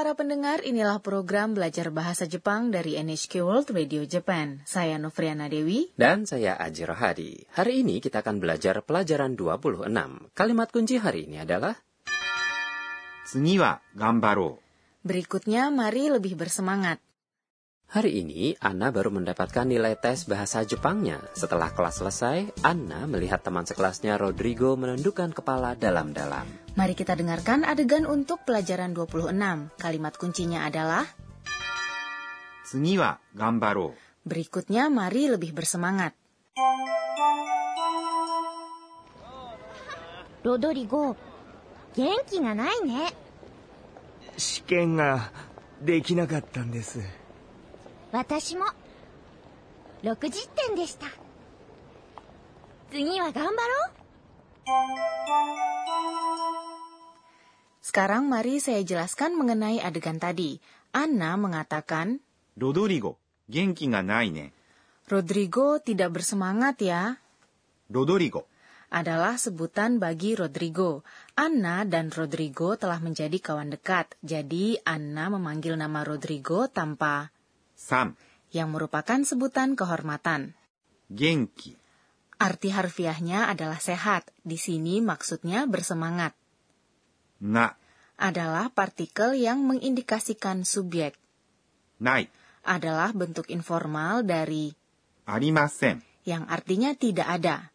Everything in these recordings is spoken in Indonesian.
para pendengar, inilah program belajar bahasa Jepang dari NHK World Radio Japan. Saya Novriana Dewi. Dan saya Aji Rohadi. Hari ini kita akan belajar pelajaran 26. Kalimat kunci hari ini adalah... Berikutnya, mari lebih bersemangat. Hari ini, Anna baru mendapatkan nilai tes bahasa Jepangnya. Setelah kelas selesai, Anna melihat teman sekelasnya Rodrigo menundukkan kepala dalam-dalam. Mari kita dengarkan adegan untuk pelajaran 26. Kalimat kuncinya adalah... gambaru. Berikutnya, mari lebih bersemangat. Rodrigo, genki ga nai ne. Shiken ga dekinakattan desu. 私も60点でした次は頑張ろう Sekarang mari saya jelaskan mengenai adegan tadi. Anna mengatakan, う。ロドリゴ、元気がないね。 Rodrigo tidak bersemangat ya. ロドリゴ、 adalah sebutan bagi Rodrigo. Anna dan Rodrigo telah menjadi kawan dekat, jadi Anna memanggil nama Rodrigo tanpa Sam. Yang merupakan sebutan kehormatan. Genki. Arti harfiahnya adalah sehat. Di sini maksudnya bersemangat. Na adalah partikel yang mengindikasikan subjek. Nai adalah bentuk informal dari arimasen yang artinya tidak ada.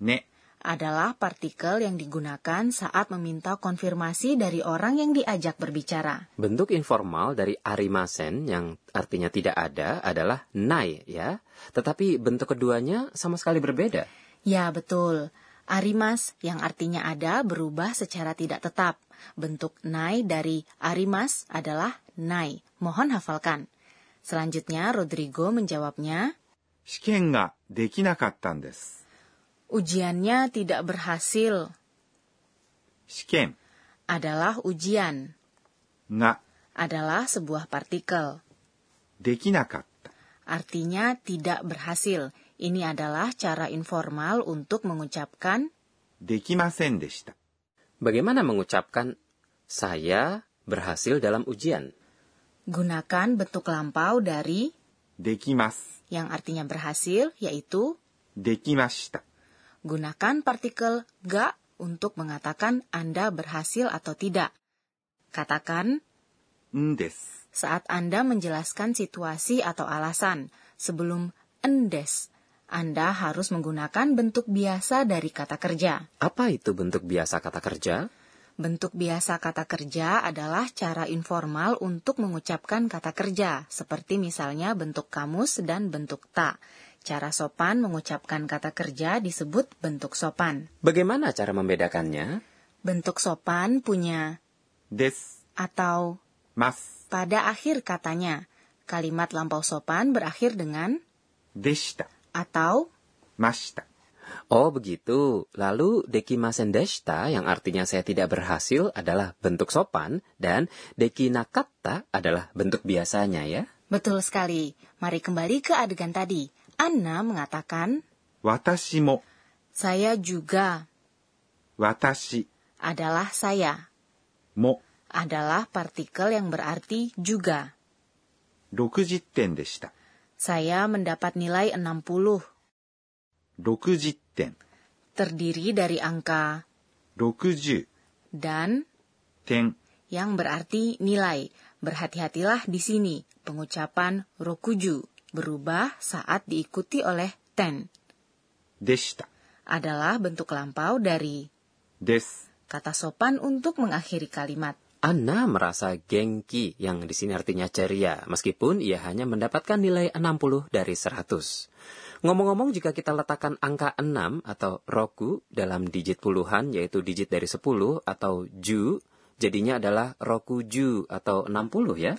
Ne Adalah partikel yang digunakan saat meminta konfirmasi dari orang yang diajak berbicara. Bentuk informal dari arimasen yang artinya tidak ada adalah nai ya. Tetapi bentuk keduanya sama sekali berbeda. Ya, betul. Arimas yang artinya ada berubah secara tidak tetap. Bentuk nai dari arimas adalah nai. Mohon hafalkan. Selanjutnya, Rodrigo menjawabnya, 試験ができなかったんです。 ujiannya tidak berhasil 試験 adalah ujian, が adalah sebuah partikel. できなかった。 Artinya tidak berhasil. Ini adalah cara informal untuk mengucapkan できませんでした。 Bagaimana mengucapkan saya berhasil dalam ujian? gunakan bentuk lampau dari できます。 yang artinya berhasil, yaitu できました。 Gunakan partikel ga untuk mengatakan Anda berhasil atau tidak. Katakan ndes saat Anda menjelaskan situasi atau alasan sebelum ndes. Anda harus menggunakan bentuk biasa dari kata kerja. Apa itu bentuk biasa kata kerja? Bentuk biasa kata kerja adalah cara informal untuk mengucapkan kata kerja, seperti misalnya bentuk kamus dan bentuk tak. Cara sopan mengucapkan kata kerja disebut bentuk sopan. Bagaimana cara membedakannya? Bentuk sopan punya des atau mas pada akhir katanya. Kalimat lampau sopan berakhir dengan deshita atau mashita. Oh begitu. Lalu dekimasen deshita yang artinya saya tidak berhasil adalah bentuk sopan dan dekinakata adalah bentuk biasanya ya. Betul sekali. Mari kembali ke adegan tadi. Anna mengatakan, 私も、 saya juga 私 adalah saya. も adalah partikel yang berarti juga. 60点でした。 Saya mendapat nilai 60, 60点。 terdiri dari angka 60 dan 点 yang berarti nilai. Berhati-hatilah di sini. Pengucapan rokuju berubah saat diikuti oleh ten. Deshita adalah bentuk lampau dari des, kata sopan untuk mengakhiri kalimat. Anna merasa gengki yang di sini artinya ceria, meskipun ia hanya mendapatkan nilai 60 dari 100. Ngomong-ngomong, jika kita letakkan angka 6 atau roku dalam digit puluhan, yaitu digit dari 10 atau ju, jadinya adalah roku ju atau 60 ya.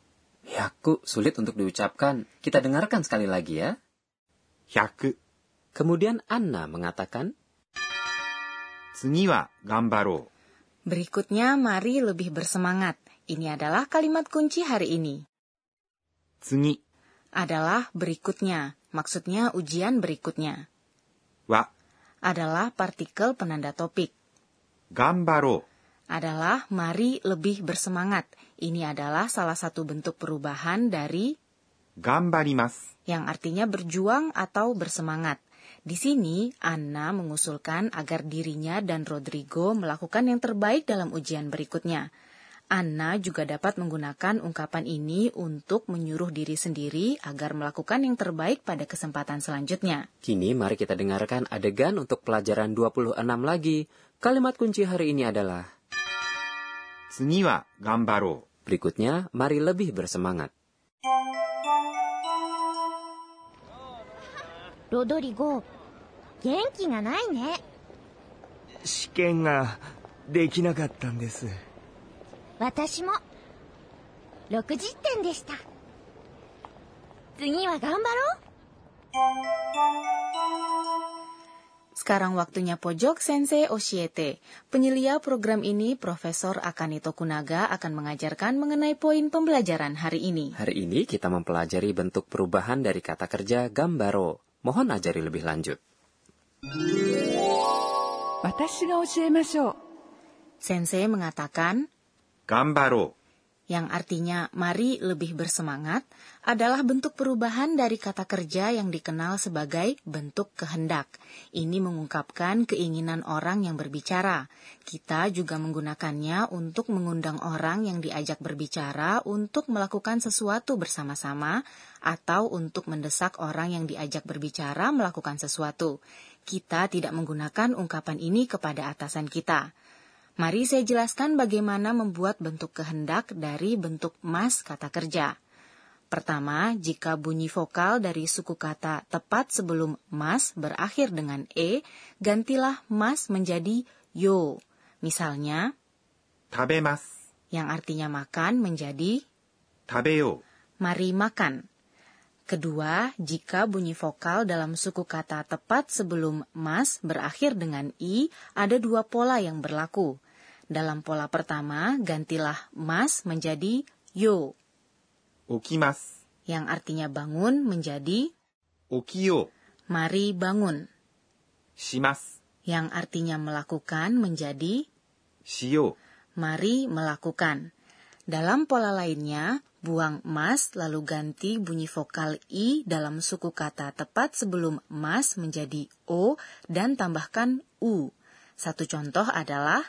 Yaku sulit untuk diucapkan. Kita dengarkan sekali lagi ya. Yaku. Kemudian Anna mengatakan, Wa gambaro. Berikutnya, mari lebih bersemangat. Ini adalah kalimat kunci hari ini. Tsugi adalah berikutnya, maksudnya ujian berikutnya. Wa adalah partikel penanda topik. Gambaro adalah mari lebih bersemangat. Ini adalah salah satu bentuk perubahan dari gambarimasu yang artinya berjuang atau bersemangat. Di sini, Anna mengusulkan agar dirinya dan Rodrigo melakukan yang terbaik dalam ujian berikutnya. Anna juga dapat menggunakan ungkapan ini untuk menyuruh diri sendiri agar melakukan yang terbaik pada kesempatan selanjutnya. Kini mari kita dengarkan adegan untuk pelajaran 26 lagi. Kalimat kunci hari ini adalah Tsugi wa. Berikutnya, mari lebih bersemangat. ロドリゴ元気がないね試験ができなかったんです私も60点でした次は頑張ろう Sekarang waktunya pojok Sensei Oshiete. Penyelia program ini, Profesor Akanito Kunaga akan mengajarkan mengenai poin pembelajaran hari ini. Hari ini kita mempelajari bentuk perubahan dari kata kerja gambaro. Mohon ajari lebih lanjut. Sensei mengatakan, Gambaro yang artinya mari lebih bersemangat, adalah bentuk perubahan dari kata kerja yang dikenal sebagai bentuk kehendak. Ini mengungkapkan keinginan orang yang berbicara. Kita juga menggunakannya untuk mengundang orang yang diajak berbicara untuk melakukan sesuatu bersama-sama atau untuk mendesak orang yang diajak berbicara melakukan sesuatu. Kita tidak menggunakan ungkapan ini kepada atasan kita. Mari saya jelaskan bagaimana membuat bentuk kehendak dari bentuk mas kata kerja. Pertama, jika bunyi vokal dari suku kata tepat sebelum mas berakhir dengan e, gantilah mas menjadi yo. Misalnya, tabemas, yang artinya makan menjadi tabeyo. Mari makan. Kedua, jika bunyi vokal dalam suku kata tepat sebelum mas berakhir dengan i, ada dua pola yang berlaku. Dalam pola pertama, gantilah mas menjadi yo. Okimas. Yang artinya bangun menjadi okiyo. Mari bangun. Shimas. Yang artinya melakukan menjadi shio. Mari melakukan. Dalam pola lainnya, Buang mas lalu ganti bunyi vokal i dalam suku kata tepat sebelum mas menjadi o dan tambahkan u. Satu contoh adalah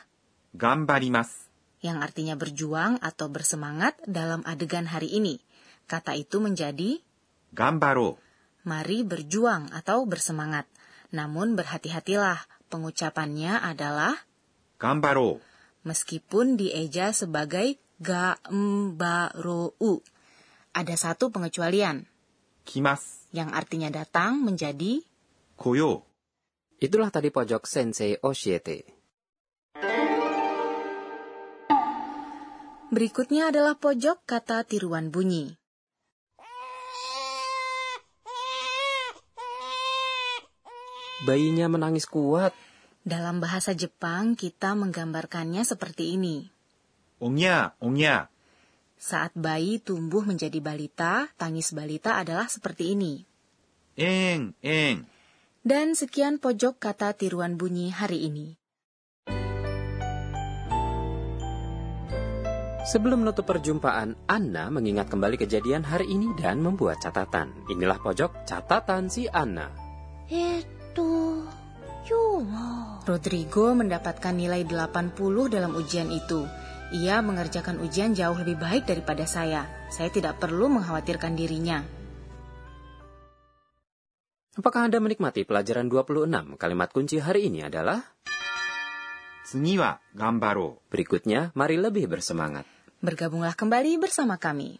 gambarimasu yang artinya berjuang atau bersemangat dalam adegan hari ini. Kata itu menjadi gambaro. Mari berjuang atau bersemangat. Namun berhati-hatilah, pengucapannya adalah gambaro. Meskipun dieja sebagai gaembaro'u. Ada satu pengecualian. Kimas. Yang artinya datang menjadi koyo. Itulah tadi pojok Sensei Oshiete. Berikutnya adalah pojok kata tiruan bunyi. Bayinya menangis kuat. Dalam bahasa Jepang, kita menggambarkannya seperti ini ongnya, ongnya. Saat bayi tumbuh menjadi balita, tangis balita adalah seperti ini. Eng, eng. Dan sekian pojok kata tiruan bunyi hari ini. Sebelum menutup perjumpaan, Anna mengingat kembali kejadian hari ini dan membuat catatan. Inilah pojok catatan si Anna. Itu... Yumo. Rodrigo mendapatkan nilai 80 dalam ujian itu. Ia mengerjakan ujian jauh lebih baik daripada saya. Saya tidak perlu mengkhawatirkan dirinya. Apakah Anda menikmati pelajaran 26? Kalimat kunci hari ini adalah... seniwa gambaro. Berikutnya, mari lebih bersemangat. Bergabunglah kembali bersama kami.